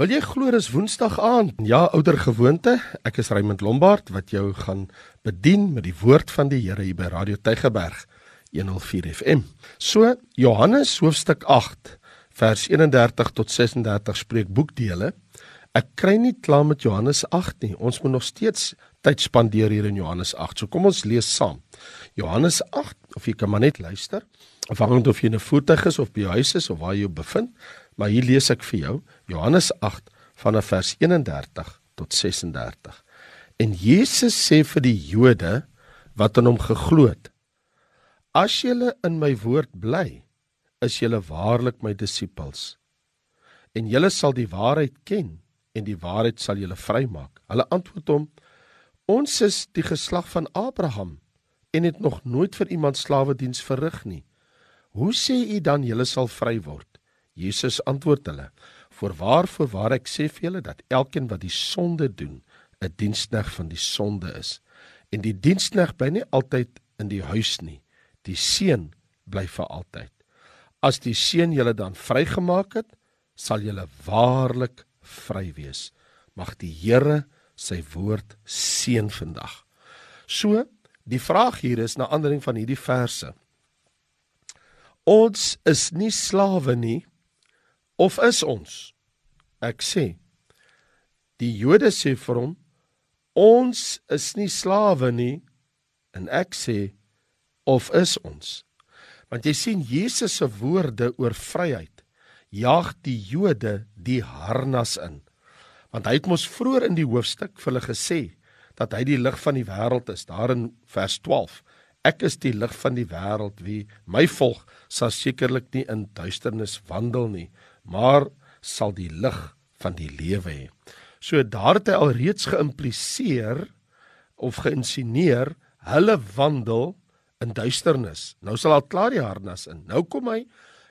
Wil jy glo dis Woensdag aand? Ja, ouer gewoonte. Ek is Raymond Lombard wat jou gaan bedien met die woord van die Here hier by Radio Tygerberg 104 FM. So Johannes hoofstuk 8 vers 31 tot 36 spreek boekdele. Ek kry nie klaar met Johannes 8 nie. Ons moet nog steeds tyd spandeer hier in Johannes 8. So kom ons lees saam. Johannes 8 of jy kan maar net luister. Afhangend of jy in 'n voertuig is of by jou huis is of waar jy jou bevind. Maar hier lees ek vir jou Johannes 8 vanaf vers 31 tot 36. En Jesus sê vir die Jode wat aan hom geglo het: As julle in my woord bly, is julle waarlik my disippels. En julle sal die waarheid ken en die waarheid sal julle vrymaak. Hulle antwoord hom: Ons is die geslag van Abraham en het nog nooit vir iemand slawe diens verrig nie. Hoe sê u dan julle sal vry word? Jesus antwoord hulle: "Voorwaar, voorwaar ek sê vir julle dat elkeen wat die sonde doen, 'n dienskneg van die sonde is. En die dienskneg bly nie altyd in die huis nie. Die seun bly vir altyd. As die seun julle dan vrygemaak het, sal julle waarlik vry wees. Mag die Here sy woord seën vandag." So, die vraag hier is na aandering van hierdie verse. Ons is nie slawe nie, Of is ons? Ek sê die Jode sê vir hom ons is nie slawe nie en ek sê of is ons? Want jy sien Jesus se woorde oor vryheid jaag die Jode die harnas in. Want hy het mos vroeër in die hoofstuk vir hulle gesê dat hy die lig van die wêreld is daar in vers 12. Ek is die lig van die wêreld wie my volg sal sekerlik nie in duisternis wandel nie maar sal die lig van die lewe hê. So daar het hy al reeds geïmpliseer of geïnsineer hulle wandel in duisternis. Nou sal al klaar die harnas in. Nou kom hy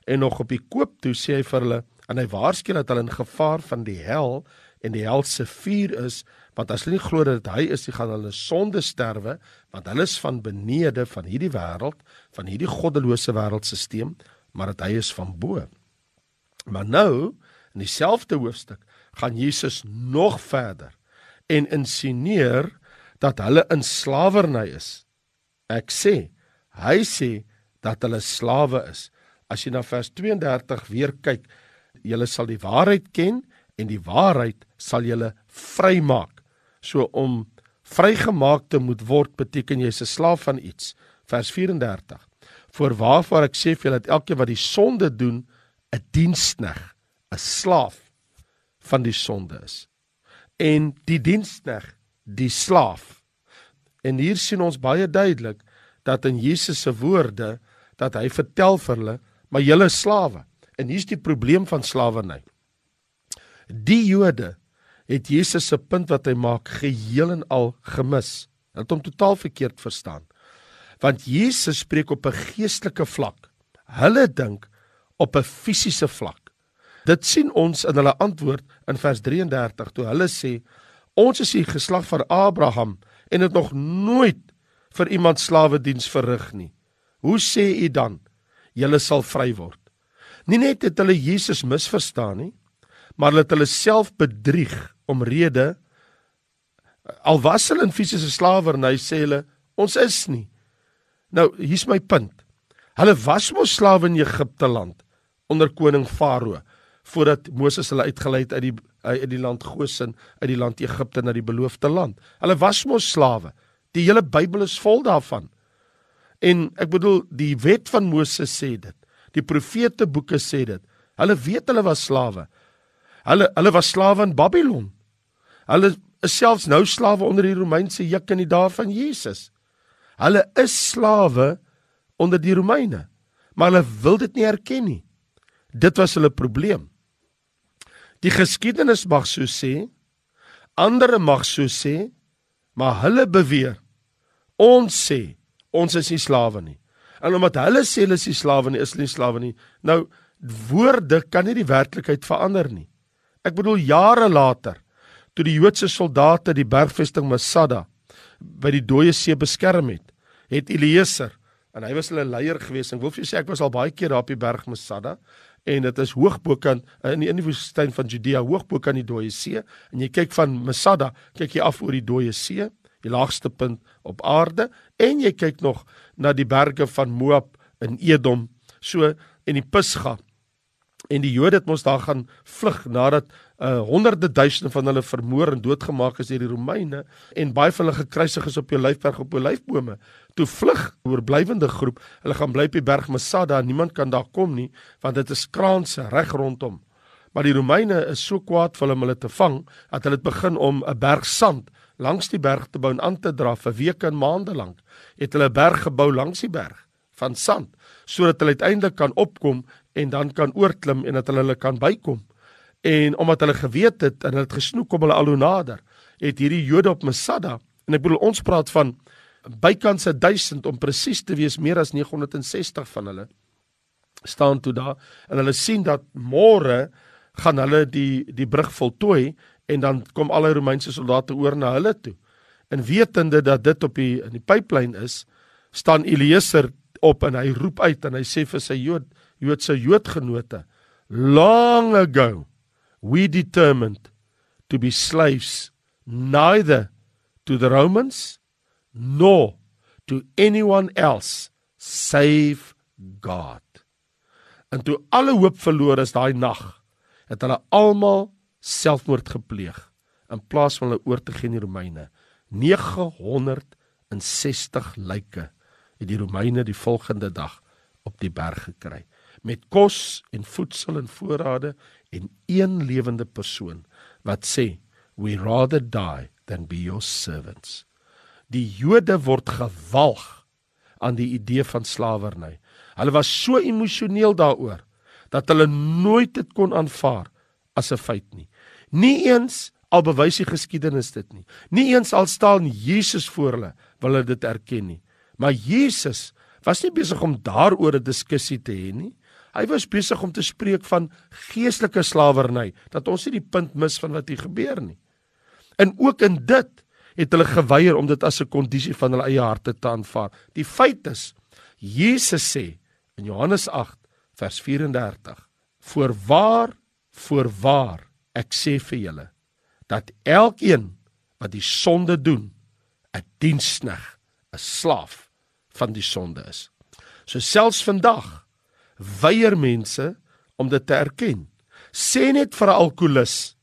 en nog op die koop toe sê hy vir hulle en hy waarsku dat hulle in gevaar van die hel en die hel se vuur is want as hulle nie glo dat hy is, gaan hulle sonde sterwe want hulle is van benede van hierdie wêreld, van hierdie goddelose wêreldstelsel, maar dat hy is van bo. Maar nou in dieselfde hoofstuk gaan Jesus nog verder en insinueer dat hulle in slawerny is. Ek sê, hy sê dat hulle slawe is. As jy na vers 32 weer kyk, julle sal die waarheid ken en die waarheid sal julle vrymaak. So om vrygemaak te moet word beteken jy's 'n slaaf van iets. Vers 34. Voor waarvoor ek sê vir julle dat elkeen wat die sonde doen, 'n dienskneg, 'n slaaf van die sonde is. En die dienskneg, die slaaf. En hier sien ons baie duidelik dat in Jesus se woorde dat hy vertel vir hulle, maar julle slawe. En hier's die probleem van slawerny. Die Jode het Jesus se punt wat hy maak geheel en al gemis. Hulle het hom totaal verkeerd verstaan. Want Jesus spreek op 'n geestelike vlak. Hulle dink op 'n fisiese vlak. Dit sien ons in hulle antwoord in vers 33 toe hulle sê ons is die geslag van Abraham en het nog nooit vir iemand slawe diens verrig nie. Hoe sê u dan julle sal vry word? Nie net het hulle Jesus misverstaan nie, maar hulle het hulle self bedrieg omrede al was hulle in fisiese slawerny sê hulle ons is nie. Nou hier's my punt. Hulle was mos slawe in Egipte land onder koning Farao voordat Moses hulle uitgelei het uit die uit die land Goshen uit die land Egipte na die beloofde land. Hulle was mos slawe. Die hele Bybel is vol daarvan. En ek bedoel die wet van Moses sê dit. Die profete boeke sê dit. Hulle weet hulle was slawe. Hulle hulle was slawe in Babylon. Hulle is selfs nou slawe onder die Romeinse juk in die dae van Jesus. Hulle is slawe onder die Romeine, maar hulle wil dit nie erken nie. Dit was hulle probleem. Die geskiedenis mag so sê, ander mag so sê, maar hulle beweer ons sê ons is nie slawe nie. En omdat hulle sê hulle is nie slawe nie, is hulle nie slawe nie. Nou woorde kan nie die werklikheid verander nie. Ek bedoel jare later toe die Joodse soldate die bergvesting Masada by die dooie see beskerm het, het Eliezer en hy was hulle leier gewees. Ek wil vir julle sê ek was al baie keer daar op die berg Masada en dit is hoog bo kan in die in die woestyn van Judea hoog bo kan die dooie see. En jy kyk van Masada kyk jy af oor die dooie see die laagste punt op aarde. En jy kyk nog na die berge van Moab in Edom. So en die Pisga en die Jode het mos daar gaan vlug nadat uh, honderde duisende van hulle vermoor en doodgemaak is deur die Romeine. En baie van hulle gekruisig is op die Olyfberg op olyfbome. Toe vlug oorblywende groep, hulle gaan bly op die berg Masada niemand kan daar kom nie want dit is kraanse reg rondom. Maar die Romeine is so kwaad vir hulle om hulle te vang dat hulle het begin om 'n berg sand langs die berg te bou en aan te dra vir weke en maande lank. Het hulle 'n berg gebou langs die berg van sand sodat hulle uiteindelik kan opkom en dan kan oorklim en dat hulle hulle kan bykom. En omdat hulle geweet het en hulle het gesnoek kom hulle al hoe nader, het hierdie Jode op Masada en ek bedoel ons praat van bykans 1000 om presies te wees meer as 960 van hulle staan toe daar en hulle sien dat môre gaan hulle die die brug voltooi en dan kom alle Romeinse soldate oor na hulle toe. En wetende dat dit op die in die pyplyn is, staan Eliezer op en hy roep uit en hy sê vir sy Jood Joodse Joodgenote, long ago we determined to be slaves neither to the Romans nor to anyone else save God. En toe alle hoop verloor is daai nag, het hulle almal selfmoord gepleeg in plaas van hulle oor te gee aan die Romeine. 960 lyke het die Romeine die volgende dag op die berg gekry met kos en voedsel en voorrade en een lewende persoon wat sê we rather die than be your servants. Die Jode word gewalg aan die idee van slawerny. Hulle was so emosioneel daaroor dat hulle nooit dit kon aanvaar as 'n feit nie. Nie eens al bewys die geskiedenis dit nie. Nie eens al staan Jesus voor hulle wil hulle dit erken nie. Maar Jesus was nie besig om daaroor 'n diskussie te hê nie. Hy was besig om te spreek van geestelike slawerny, dat ons nie die punt mis van wat hier gebeur nie. En ook in dit het hulle geweier om dit as 'n kondisie van hulle eie harte te aanvaar. Die feit is Jesus sê in Johannes 8 vers 34: "Voorwaar, voorwaar, ek sê vir julle dat elkeen wat die sonde doen, 'n dienskneg, 'n slaaf van die sonde is." So selfs vandag weier mense om dit te erken. Sê net vir 'n alkolikus,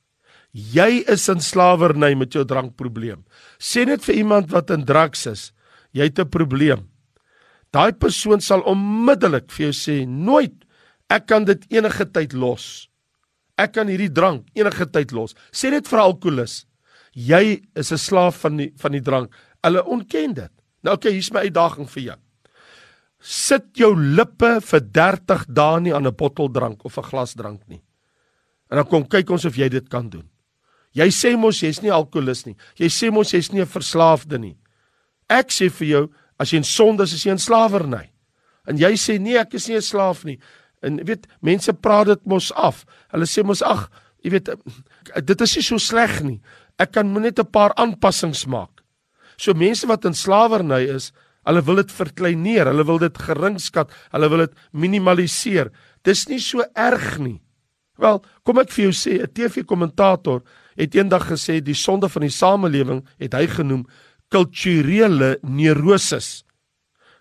jy is in slawerny met jou drankprobleem. Sê net vir iemand wat in drugs is, jy het 'n probleem. Daai persoon sal onmiddellik vir jou sê, "Nooit. Ek kan dit enige tyd los. Ek kan hierdie drank enige tyd los." Sê net vir 'n alkolikus, jy is 'n slaaf van die van die drank. Hulle ontken dit. Nou okay, hier's my uitdaging vir jou sit jou lippe vir 30 dae nie aan 'n bottel drank of 'n glas drank nie. En dan kom kyk ons of jy dit kan doen. Jy sê mos jy's nie alkolikus nie. Jy sê mos jy's nie 'n verslaafde nie. Ek sê vir jou, as jy in sonde is, is jy in slawerny. En jy sê nee, ek is nie 'n slaaf nie. En weet, mense praat dit mos af. Hulle sê mos ag, jy weet, dit is nie so sleg nie. Ek kan net 'n paar aanpassings maak. So mense wat in slawerny is, Hulle wil dit verkleineer, hulle wil dit geringskat, hulle wil dit minimaliseer. Dis nie so erg nie. Wel, kom ek vir jou sê, 'n TV-kommentator het eendag gesê die sonde van die samelewing het hy genoem kulturele neurosis.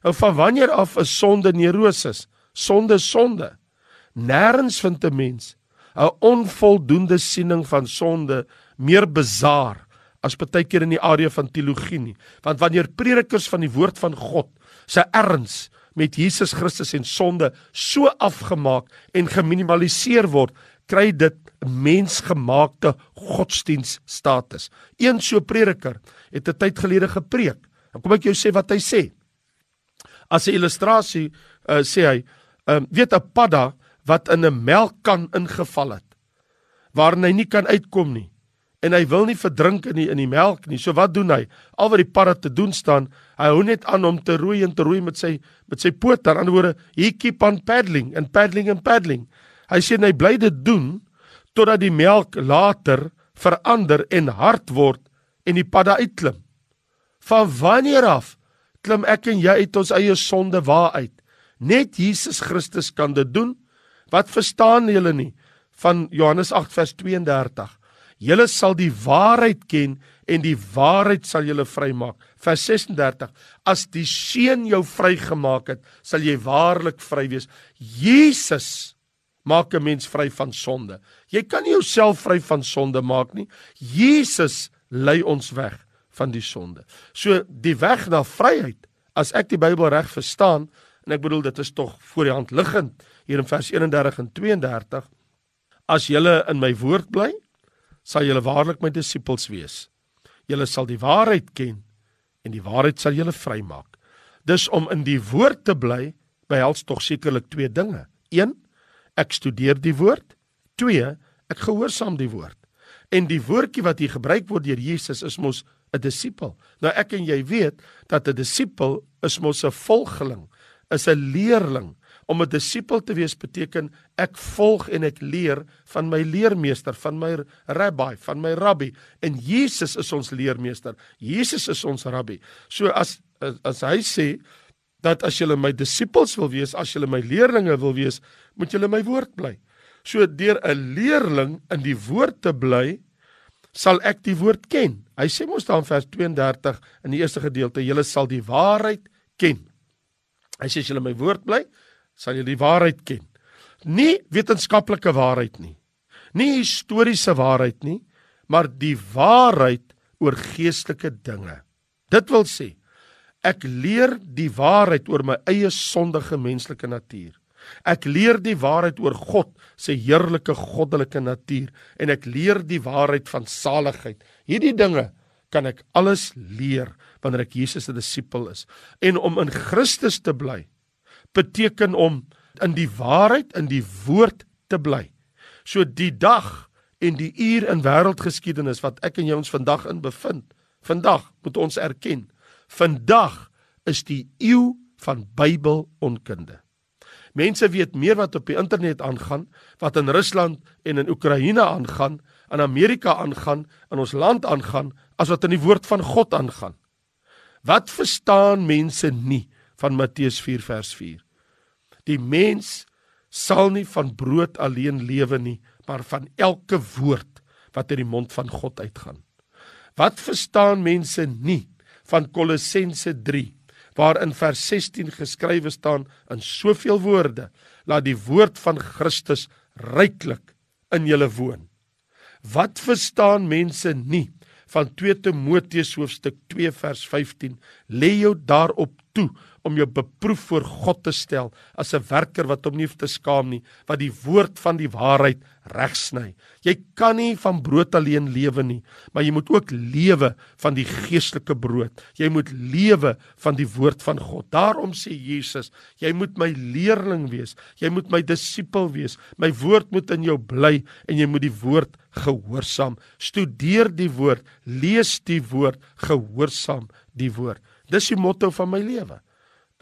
Nou van wanneer af is sonde neurosis? Sonde sonde. Nêrens vind 'n mens 'n onvoldoende siening van sonde meer bezaar as baie keer in die area van teologie nie. Want wanneer predikers van die woord van God se erns met Jesus Christus en sonde so afgemaak en geminimaliseer word, kry dit mensgemaakte godsdiens status. Een so prediker het 'n tyd gelede gepreek. Dan kom ek jou sê wat hy sê. As 'n illustrasie uh, sê hy, um, weet 'n padda wat in 'n melkkan ingeval het waarin hy nie kan uitkom nie en hy wil nie verdrink in die in die melk nie. So wat doen hy? Al wat die padda te doen staan, hy hou net aan om te roei en te roei met sy met sy poot. Aan die ander woorde, he keep on paddling and paddling and paddling. Hy sê hy bly dit doen totdat die melk later verander en hard word en die padda uitklim. Van wanneer af klim ek en jy uit ons eie sonde waar uit? Net Jesus Christus kan dit doen. Wat verstaan julle nie van Johannes 8 vers 32? Julle sal die waarheid ken en die waarheid sal julle vrymaak. Vers 36: As die Seun jou vrygemaak het, sal jy waarlik vry wees. Jesus maak 'n mens vry van sonde. Jy kan nie jouself vry van sonde maak nie. Jesus lei ons weg van die sonde. So die weg na vryheid, as ek die Bybel reg verstaan, en ek bedoel dit is tog voor die hand liggend hier in vers 31 en 32, as julle in my woord bly, sal julle waarlik my disippels wees. Julle sal die waarheid ken en die waarheid sal julle vrymaak. Dis om in die woord te bly behels tog sekerlik twee dinge. 1. Ek studeer die woord. 2. Ek gehoorsaam die woord. En die woordjie wat hier gebruik word deur Jesus is mos 'n disipel. Nou ek en jy weet dat 'n disipel is mos 'n volgeling, is 'n leerling. Om 'n disipel te wees beteken ek volg en ek leer van my leermeester, van my rabbi, van my rabbi. En Jesus is ons leermeester. Jesus is ons rabbi. So as as hy sê dat as julle my disippels wil wees, as julle my leerlinge wil wees, moet julle my woord bly. So deur 'n leerling in die woord te bly, sal ek die woord ken. Hy sê mos daar in vers 32 in die eerste gedeelte, julle sal die waarheid ken. Hy sê as julle my woord bly, sal jy die waarheid ken. Nie wetenskaplike waarheid nie. Nie historiese waarheid nie, maar die waarheid oor geestelike dinge. Dit wil sê ek leer die waarheid oor my eie sondige menslike natuur. Ek leer die waarheid oor God se heerlike goddelike natuur en ek leer die waarheid van saligheid. Hierdie dinge kan ek alles leer wanneer ek Jesus se disipel is. En om in Christus te bly beteken om in die waarheid in die woord te bly. So die dag en die uur in wêreldgeskiedenis wat ek en jy ons vandag in bevind, vandag moet ons erken, vandag is die eeu van Bybelonkunde. Mense weet meer wat op die internet aangaan, wat in Rusland en in Oekraïne aangaan, in Amerika aangaan, in ons land aangaan, as wat in die woord van God aangaan. Wat verstaan mense nie van Matteus 4 vers 4? Die mens sal nie van brood alleen lewe nie, maar van elke woord wat uit die mond van God uitgaan. Wat verstaan mense nie van Kolossense 3 waarin vers 16 geskrywe staan in soveel woorde laat die woord van Christus ryklik in julle woon. Wat verstaan mense nie van 2 Timoteus hoofstuk 2 vers 15 lê jou daarop toe om jou beproef voor God te stel as 'n werker wat hom nie te skaam nie, wat die woord van die waarheid regsny. Jy kan nie van brood alleen lewe nie, maar jy moet ook lewe van die geestelike brood. Jy moet lewe van die woord van God. Daarom sê Jesus, jy moet my leerling wees, jy moet my disipel wees. My woord moet in jou bly en jy moet die woord gehoorsaam. Studeer die woord, lees die woord, gehoorsaam die woord. Dis die motto van my lewe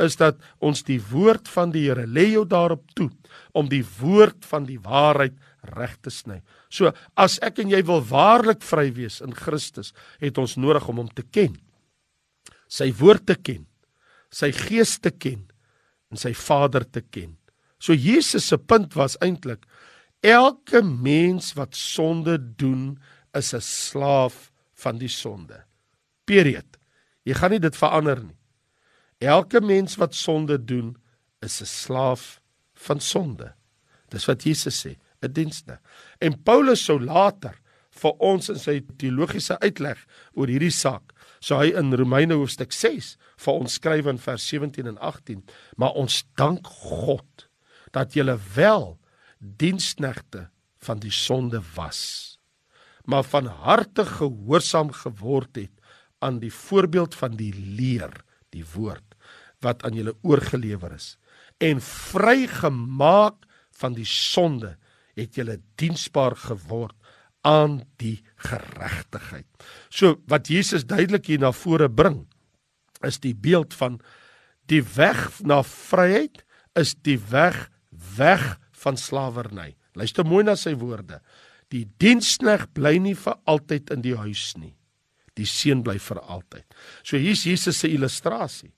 is dat ons die woord van die Here lê jou daarop toe om die woord van die waarheid reg te sny. So as ek en jy wil waarlik vry wees in Christus, het ons nodig om hom te ken. Sy woord te ken, sy gees te ken en sy Vader te ken. So Jesus se punt was eintlik elke mens wat sonde doen is 'n slaaf van die sonde. Period. Jy gaan nie dit verander nie. Elke mens wat sonde doen, is 'n slaaf van sonde. Dis wat Jesus sê, 'n dienste. En Paulus sou later vir ons in sy teologiese uitleg oor hierdie saak, so hy in Romeine hoofstuk 6 vir ons skryf in vers 17 en 18, maar ons dank God dat julle wel diensknegte van die sonde was, maar van harte gehoorsaam geword het aan die voorbeeld van die leer, die woord wat aan julle oorgelewer is en vrygemaak van die sonde het julle diensbaar geword aan die geregtigheid. So wat Jesus duidelik hier na vore bring is die beeld van die weg na vryheid is die weg weg van slawerny. Luister mooi na sy woorde. Die dienskneg bly nie vir altyd in die huis nie. Die seun bly vir altyd. So hier's Jesus se illustrasie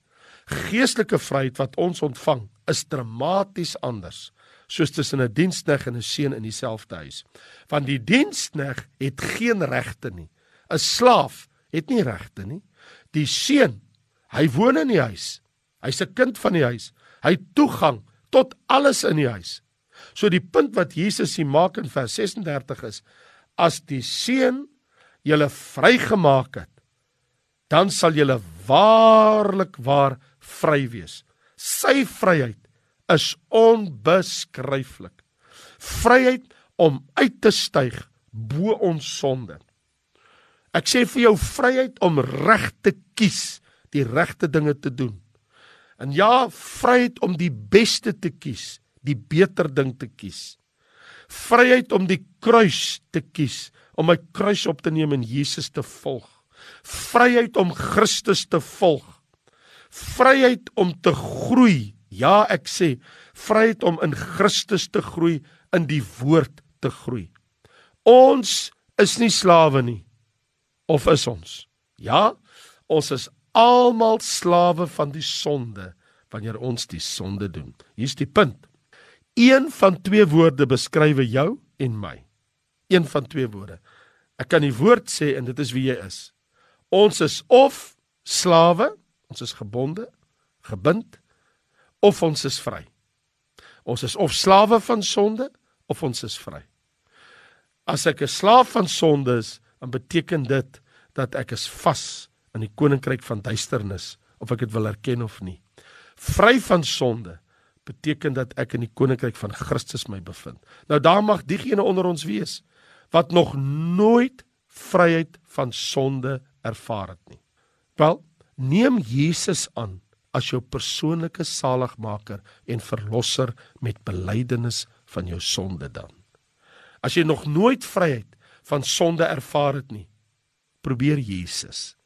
geestelike vryheid wat ons ontvang is dramaties anders soos tussen 'n dienskneg en 'n seun in dieselfde huis. Want die dienskneg het geen regte nie. 'n Slaaf het nie regte nie. Die seun, hy woon in die huis. Hy's 'n kind van die huis. Hy het toegang tot alles in die huis. So die punt wat Jesus hier maak in vers 36 is as die seun julle vrygemaak het, dan sal julle waarlik waar vry wees. Sy vryheid is onbeskryflik. Vryheid om uit te styg bo ons sonde. Ek sê vir jou vryheid om reg te kies, die regte dinge te doen. En ja, vryheid om die beste te kies, die beter ding te kies. Vryheid om die kruis te kies, om my kruis op te neem en Jesus te volg. Vryheid om Christus te volg. Vryheid om te groei. Ja, ek sê, vryheid om in Christus te groei, in die woord te groei. Ons is nie slawe nie. Of is ons? Ja, ons is almal slawe van die sonde wanneer ons die sonde doen. Hier's die punt. Een van twee woorde beskryf jou en my. Een van twee woorde. Ek kan die woord sê en dit is wie jy is. Ons is of slawe, ons is gebonde, gebind of ons is vry. Ons is of slawe van sonde of ons is vry. As ek 'n slaaf van sonde is, dan beteken dit dat ek is vas in die koninkryk van duisternis of ek dit wil erken of nie. Vry van sonde beteken dat ek in die koninkryk van Christus my bevind. Nou daar mag diegene onder ons wees wat nog nooit vryheid van sonde ervaar het nie. Wel, neem Jesus aan as jou persoonlike saligmaker en verlosser met belydenis van jou sonde dan. As jy nog nooit vryheid van sonde ervaar het nie, probeer Jesus.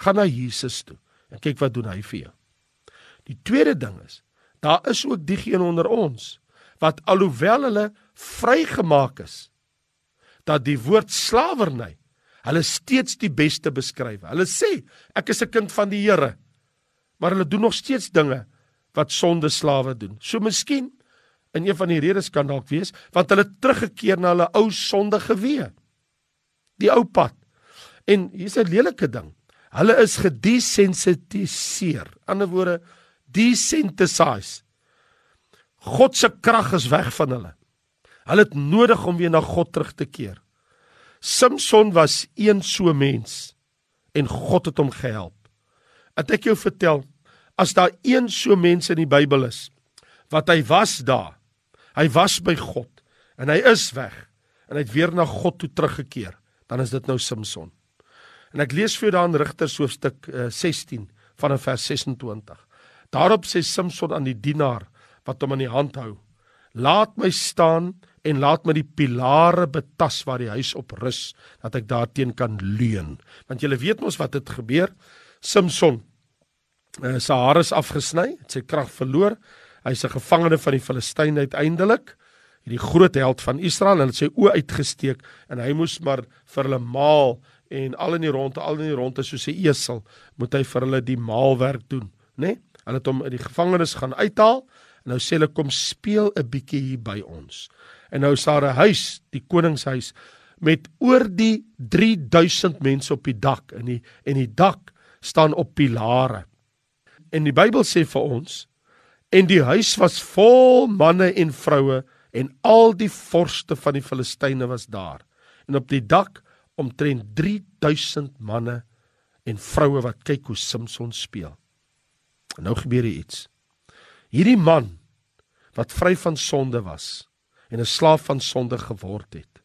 Gaan na Jesus toe en kyk wat doen hy vir jou. Die tweede ding is, daar is ook diegene onder ons wat alhoewel hulle vrygemaak is, dat die woord slawerny hulle steeds die beste beskryf. Hulle sê ek is 'n kind van die Here, maar hulle doen nog steeds dinge wat sonde slawe doen. So miskien in een van die redes kan dalk wees want hulle teruggekeer na hulle ou sondige weë. Die ou pad. En hier's 'n lelike ding. Hulle is gedesensitiseer. Ander woorde, desensitized. God se krag is weg van hulle. Hulle het nodig om weer na God terug te keer. Samson was een so mens en God het hom gehelp. Het ek jou vertel, as daar een so mens in die Bybel is wat hy was daar. Hy was by God en hy is weg en hy het weer na God toe teruggekeer. Dan is dit nou Samson. En ek lees vir jou daar in Rigters hoofstuk uh, 16 vanaf vers 26. Daarop sê Samson aan die dienaar wat hom aan die hand hou: "Laat my staan en laat my die pilare betas waar die huis op rus, dat ek daarteen kan leun." Want julle weet mos wat het gebeur. Samson uh, sy hare is afgesny, het sy krag verloor. Hy's 'n gevangene van die Filistyne uiteindelik hierdie groot held van Israel en het sy oë uitgesteek en hy moes maar vir hulle maal en al in die ronde al in die ronde soos 'n esel moet hy vir hulle die maalwerk doen nê nee? hulle het hom in die gevangenis gaan uithaal en nou sê hulle kom speel 'n bietjie hier by ons en nou is daar 'n huis die koningshuis met oor die 3000 mense op die dak en die en die dak staan op pilare en die Bybel sê vir ons en die huis was vol manne en vroue en al die vorste van die Filistyne was daar en op die dak omtrent 3000 manne en vroue wat kyk hoe Samson speel. En nou gebeur hier iets. Hierdie man wat vry van sonde was en 'n slaaf van sonde geword het,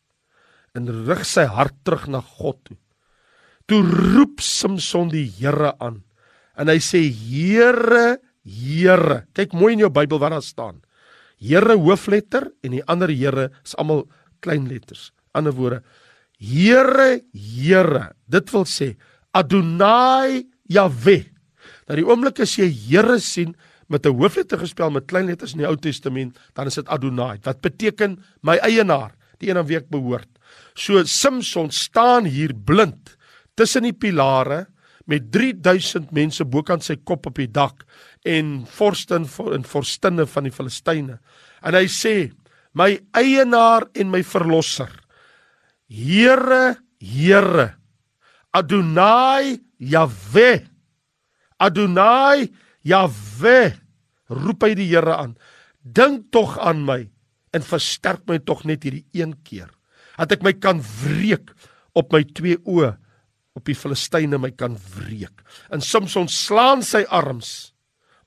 en rig sy hart terug na God toe. Toe roep Samson die Here aan en hy sê Here, Here. Kyk mooi in jou Bybel wat daar staan. Here hoofletter en die ander Here is almal klein letters. Ander woorde, Here, Here. Dit wil sê Adonai Yahweh. Nou die oomblik as jy Here sien met 'n hoofletter gespel met klein letters in die Ou Testament, dan is dit Adonai. Wat beteken my eienaar, die een aan wie ek behoort. So Samson staan hier blind tussen die pilare met 3000 mense bokant sy kop op die dak en vorsten en vorstinne van die Filistyne. En hy sê, my eienaar en my verlosser. Here, Here. Adonai Yahweh. Adonai Yahweh. Roep hy die Here aan. Dink tog aan my en versterk my tog net hierdie een keer. Dat ek my kan wreek op my twee oë op die Filistyne my kan wreek. En Samson slaan sy arms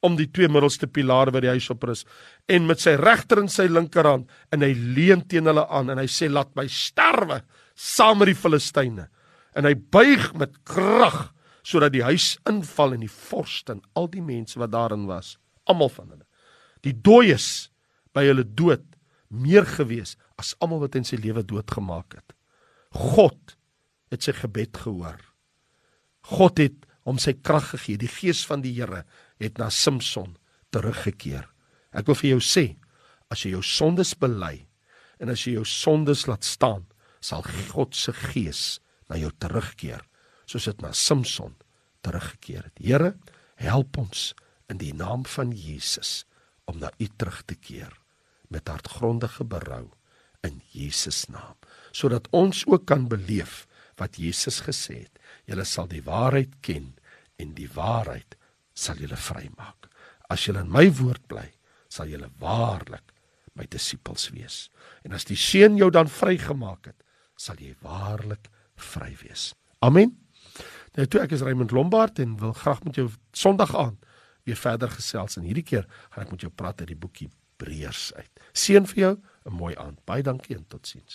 om die twee middelste pilare wat die huis op rus en met sy regter en sy linkerhand en hy leun teen hulle aan en hy sê laat my sterwe saam met die Filistyne en hy buig met krag sodat die huis inval en die vorste en al die mense wat daarin was almal van hulle die dooies by hulle dood meer gewees as almal wat in sy lewe doodgemaak het God het sy gebed gehoor God het hom sy krag gegee die gees van die Here het na Samson teruggekeer. Ek wil vir jou sê, as jy jou sondes bely en as jy jou sondes laat staan, sal God se gees na jou terugkeer, soos dit na Samson teruggekeer het. Here, help ons in die naam van Jesus om na U terug te keer met hartgrondige berou in Jesus naam, sodat ons ook kan beleef wat Jesus gesê het. Julle sal die waarheid ken en die waarheid sal julle vrymaak. As julle in my woord bly, sal julle waarlik my disippels wees. En as die Seun jou dan vrygemaak het, sal jy waarlik vry wees. Amen. Nou toe ek is Raymond Lombard en wil graag met jou Sondag aan weer verder gesels en hierdie keer gaan ek met jou praat uit die boekie Hebreërs uit. Seën vir jou 'n mooi aand. Baie dankie en totsiens.